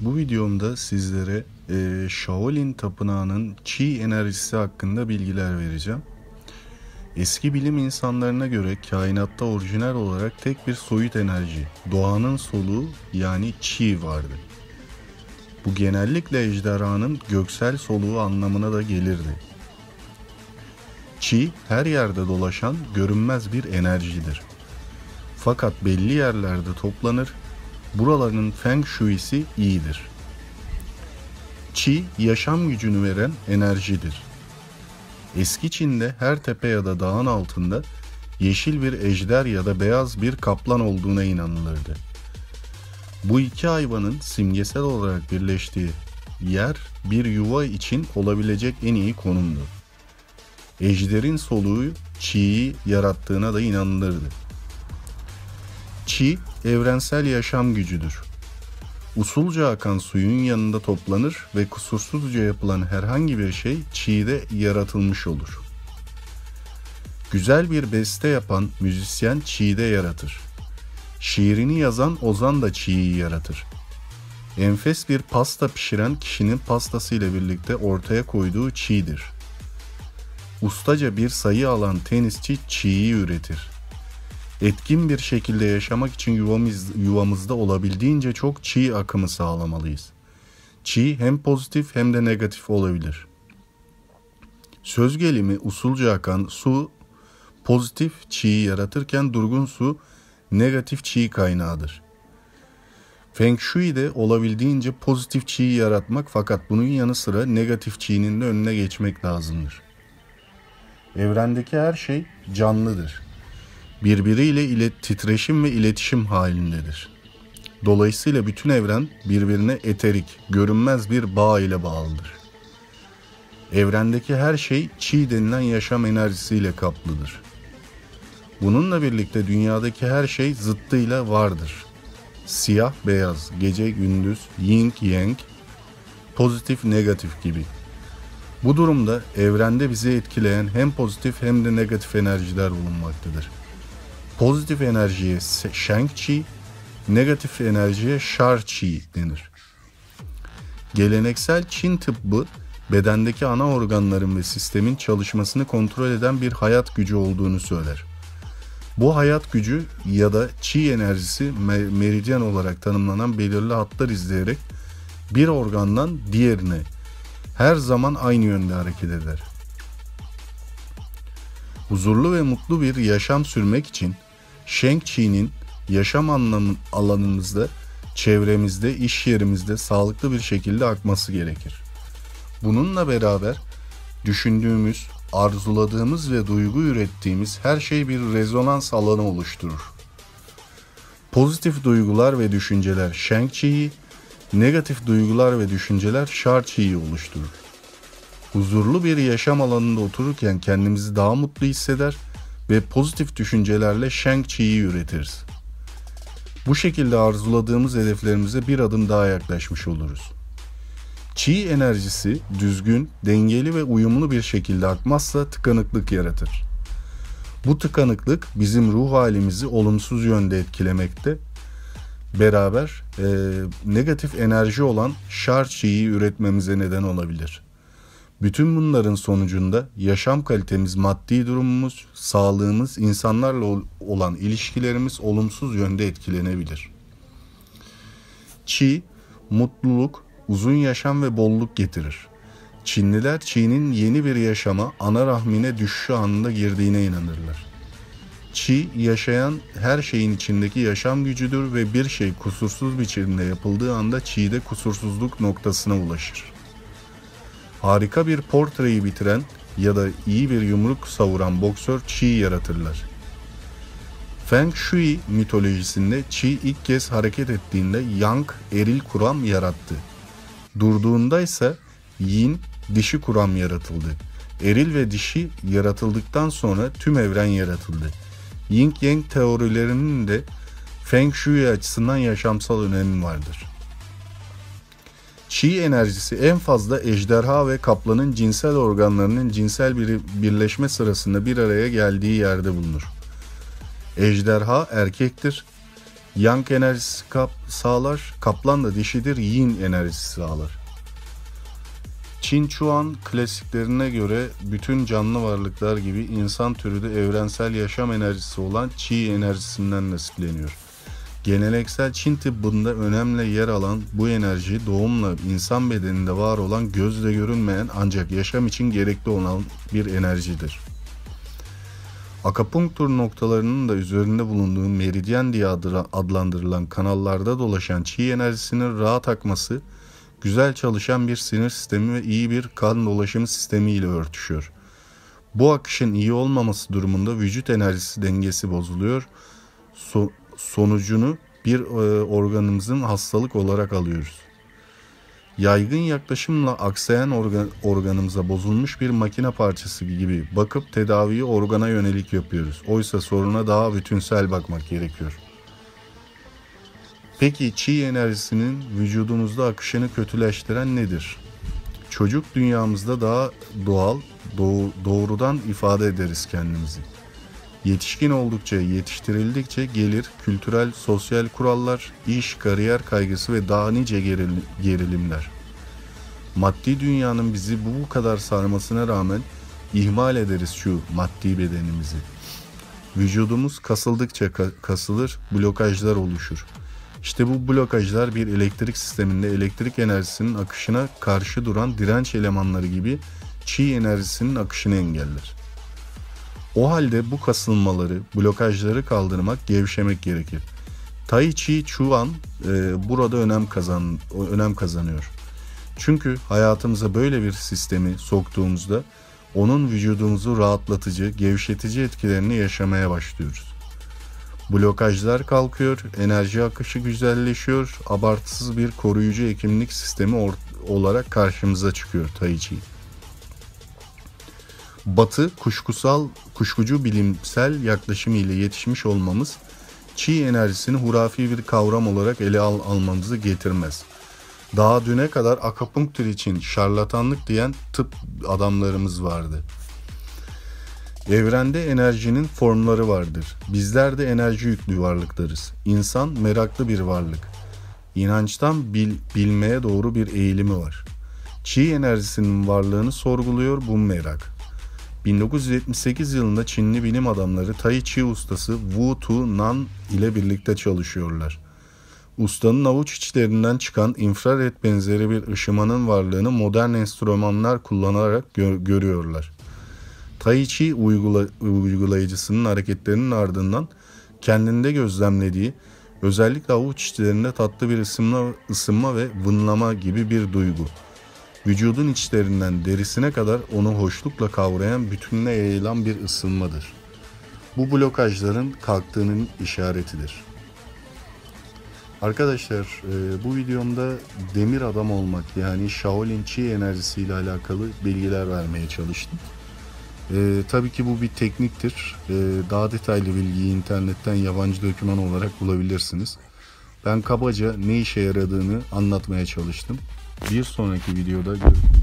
Bu videomda sizlere e, Shaolin Tapınağı'nın Qi enerjisi hakkında bilgiler vereceğim. Eski bilim insanlarına göre kainatta orijinal olarak tek bir soyut enerji, doğanın soluğu yani Qi vardı. Bu genellikle ejderhanın göksel soluğu anlamına da gelirdi. Qi her yerde dolaşan görünmez bir enerjidir. Fakat belli yerlerde toplanır Buraların Feng Shui'si iyidir. Qi yaşam gücünü veren enerjidir. Eski Çin'de her tepe ya da dağın altında yeşil bir ejder ya da beyaz bir kaplan olduğuna inanılırdı. Bu iki hayvanın simgesel olarak birleştiği yer bir yuva için olabilecek en iyi konumdu. Ejderin soluğu çiği yarattığına da inanılırdı. Çi evrensel yaşam gücüdür. Usulca akan suyun yanında toplanır ve kusursuzca yapılan herhangi bir şey çiğde yaratılmış olur. Güzel bir beste yapan müzisyen çiğde yaratır. Şiirini yazan ozan da çiği yaratır. Enfes bir pasta pişiren kişinin pastasıyla birlikte ortaya koyduğu çiğdir. Ustaca bir sayı alan tenisçi çiği üretir.'' Etkin bir şekilde yaşamak için yuvamız, yuvamızda olabildiğince çok çiğ akımı sağlamalıyız. Çiğ hem pozitif hem de negatif olabilir. Söz gelimi usulca akan su pozitif çiğ yaratırken durgun su negatif çiğ kaynağıdır. Feng Shui de olabildiğince pozitif çiğ yaratmak fakat bunun yanı sıra negatif çiğnin de önüne geçmek lazımdır. Evrendeki her şey canlıdır birbiriyle ilet titreşim ve iletişim halindedir. Dolayısıyla bütün evren birbirine eterik, görünmez bir bağ ile bağlıdır. Evrendeki her şey çi denilen yaşam enerjisiyle kaplıdır. Bununla birlikte dünyadaki her şey zıttıyla vardır. Siyah beyaz, gece gündüz, yin yang, pozitif negatif gibi. Bu durumda evrende bizi etkileyen hem pozitif hem de negatif enerjiler bulunmaktadır. Pozitif enerjiye Shang Chi, negatif enerjiye Shar Chi denir. Geleneksel Çin tıbbı bedendeki ana organların ve sistemin çalışmasını kontrol eden bir hayat gücü olduğunu söyler. Bu hayat gücü ya da Qi enerjisi meridyen olarak tanımlanan belirli hatlar izleyerek bir organdan diğerine her zaman aynı yönde hareket eder. Huzurlu ve mutlu bir yaşam sürmek için Sheng Chi'nin yaşam anlamı alanımızda, çevremizde, iş yerimizde sağlıklı bir şekilde akması gerekir. Bununla beraber düşündüğümüz, arzuladığımız ve duygu ürettiğimiz her şey bir rezonans alanı oluşturur. Pozitif duygular ve düşünceler Sheng Chi'yi, negatif duygular ve düşünceler Shar Chi'yi oluşturur. Huzurlu bir yaşam alanında otururken kendimizi daha mutlu hisseder ve pozitif düşüncelerle Shang Chi'yi üretiriz. Bu şekilde arzuladığımız hedeflerimize bir adım daha yaklaşmış oluruz. Qi enerjisi düzgün, dengeli ve uyumlu bir şekilde akmazsa tıkanıklık yaratır. Bu tıkanıklık bizim ruh halimizi olumsuz yönde etkilemekte, beraber e, negatif enerji olan şar çiği üretmemize neden olabilir.'' Bütün bunların sonucunda yaşam kalitemiz, maddi durumumuz, sağlığımız, insanlarla olan ilişkilerimiz olumsuz yönde etkilenebilir. Çi, mutluluk, uzun yaşam ve bolluk getirir. Çinliler Çi'nin yeni bir yaşama, ana rahmine düşüşü anında girdiğine inanırlar. Çi, yaşayan her şeyin içindeki yaşam gücüdür ve bir şey kusursuz biçimde yapıldığı anda Çi'de kusursuzluk noktasına ulaşır harika bir portreyi bitiren ya da iyi bir yumruk savuran boksör Chi yaratırlar. Feng Shui mitolojisinde Chi ilk kez hareket ettiğinde Yang eril kuram yarattı. Durduğunda ise Yin dişi kuram yaratıldı. Eril ve dişi yaratıldıktan sonra tüm evren yaratıldı. Yin Yang teorilerinin de Feng Shui açısından yaşamsal önemi vardır. Çi enerjisi en fazla ejderha ve kaplanın cinsel organlarının cinsel bir birleşme sırasında bir araya geldiği yerde bulunur. Ejderha erkektir. Yang enerjisi kap sağlar. Kaplan da dişidir. Yin enerjisi sağlar. Çin Chuan klasiklerine göre bütün canlı varlıklar gibi insan türü de evrensel yaşam enerjisi olan Qi enerjisinden nasipleniyor. Geleneksel Çin tıbbında önemli yer alan bu enerji doğumla insan bedeninde var olan gözle görünmeyen ancak yaşam için gerekli olan bir enerjidir. Akapunktur noktalarının da üzerinde bulunduğu meridyen diye adlandırılan kanallarda dolaşan çiğ enerjisinin rahat akması, güzel çalışan bir sinir sistemi ve iyi bir kan dolaşımı sistemi ile örtüşüyor. Bu akışın iyi olmaması durumunda vücut enerjisi dengesi bozuluyor. So- sonucunu bir e, organımızın hastalık olarak alıyoruz. Yaygın yaklaşımla aksayan organ, organımıza bozulmuş bir makine parçası gibi bakıp tedaviyi organa yönelik yapıyoruz. Oysa soruna daha bütünsel bakmak gerekiyor. Peki çiğ enerjisinin vücudumuzda akışını kötüleştiren nedir? Çocuk dünyamızda daha doğal, doğrudan ifade ederiz kendimizi. Yetişkin oldukça, yetiştirildikçe gelir, kültürel, sosyal kurallar, iş, kariyer kaygısı ve daha nice gerilimler. Maddi dünyanın bizi bu kadar sarmasına rağmen ihmal ederiz şu maddi bedenimizi. Vücudumuz kasıldıkça kasılır, blokajlar oluşur. İşte bu blokajlar bir elektrik sisteminde elektrik enerjisinin akışına karşı duran direnç elemanları gibi çi enerjisinin akışını engeller. O halde bu kasılmaları, blokajları kaldırmak, gevşemek gerekir. Tai Chi Chuan e, burada önem kazan önem kazanıyor. Çünkü hayatımıza böyle bir sistemi soktuğumuzda onun vücudumuzu rahatlatıcı, gevşetici etkilerini yaşamaya başlıyoruz. Blokajlar kalkıyor, enerji akışı güzelleşiyor, abartısız bir koruyucu hekimlik sistemi olarak karşımıza çıkıyor Tai Chi. Batı kuşkusal, kuşkucu bilimsel yaklaşım ile yetişmiş olmamız çi enerjisini hurafi bir kavram olarak ele al almamızı getirmez. Daha düne kadar akapunktur için şarlatanlık diyen tıp adamlarımız vardı. Evrende enerjinin formları vardır. Bizler de enerji yüklü varlıklarız. İnsan meraklı bir varlık. İnançtan bil, bilmeye doğru bir eğilimi var. Çi enerjisinin varlığını sorguluyor bu merak. 1978 yılında Çinli bilim adamları Tai Chi ustası Wu Tu Nan ile birlikte çalışıyorlar. Ustanın avuç içlerinden çıkan infrared benzeri bir ışımanın varlığını modern enstrümanlar kullanarak gör- görüyorlar. Tai Chi uygula- uygulayıcısının hareketlerinin ardından kendinde gözlemlediği özellikle avuç içlerinde tatlı bir ısınma, ısınma ve vınlama gibi bir duygu. Vücudun içlerinden derisine kadar onu hoşlukla kavrayan bütününe yayılan bir ısınmadır. Bu blokajların kalktığının işaretidir. Arkadaşlar e, bu videomda demir adam olmak yani Shaolin Chi enerjisiyle alakalı bilgiler vermeye çalıştım. E, tabii ki bu bir tekniktir. E, daha detaylı bilgiyi internetten yabancı doküman olarak bulabilirsiniz. Ben kabaca ne işe yaradığını anlatmaya çalıştım. Bir sonraki videoda görüşmek üzere.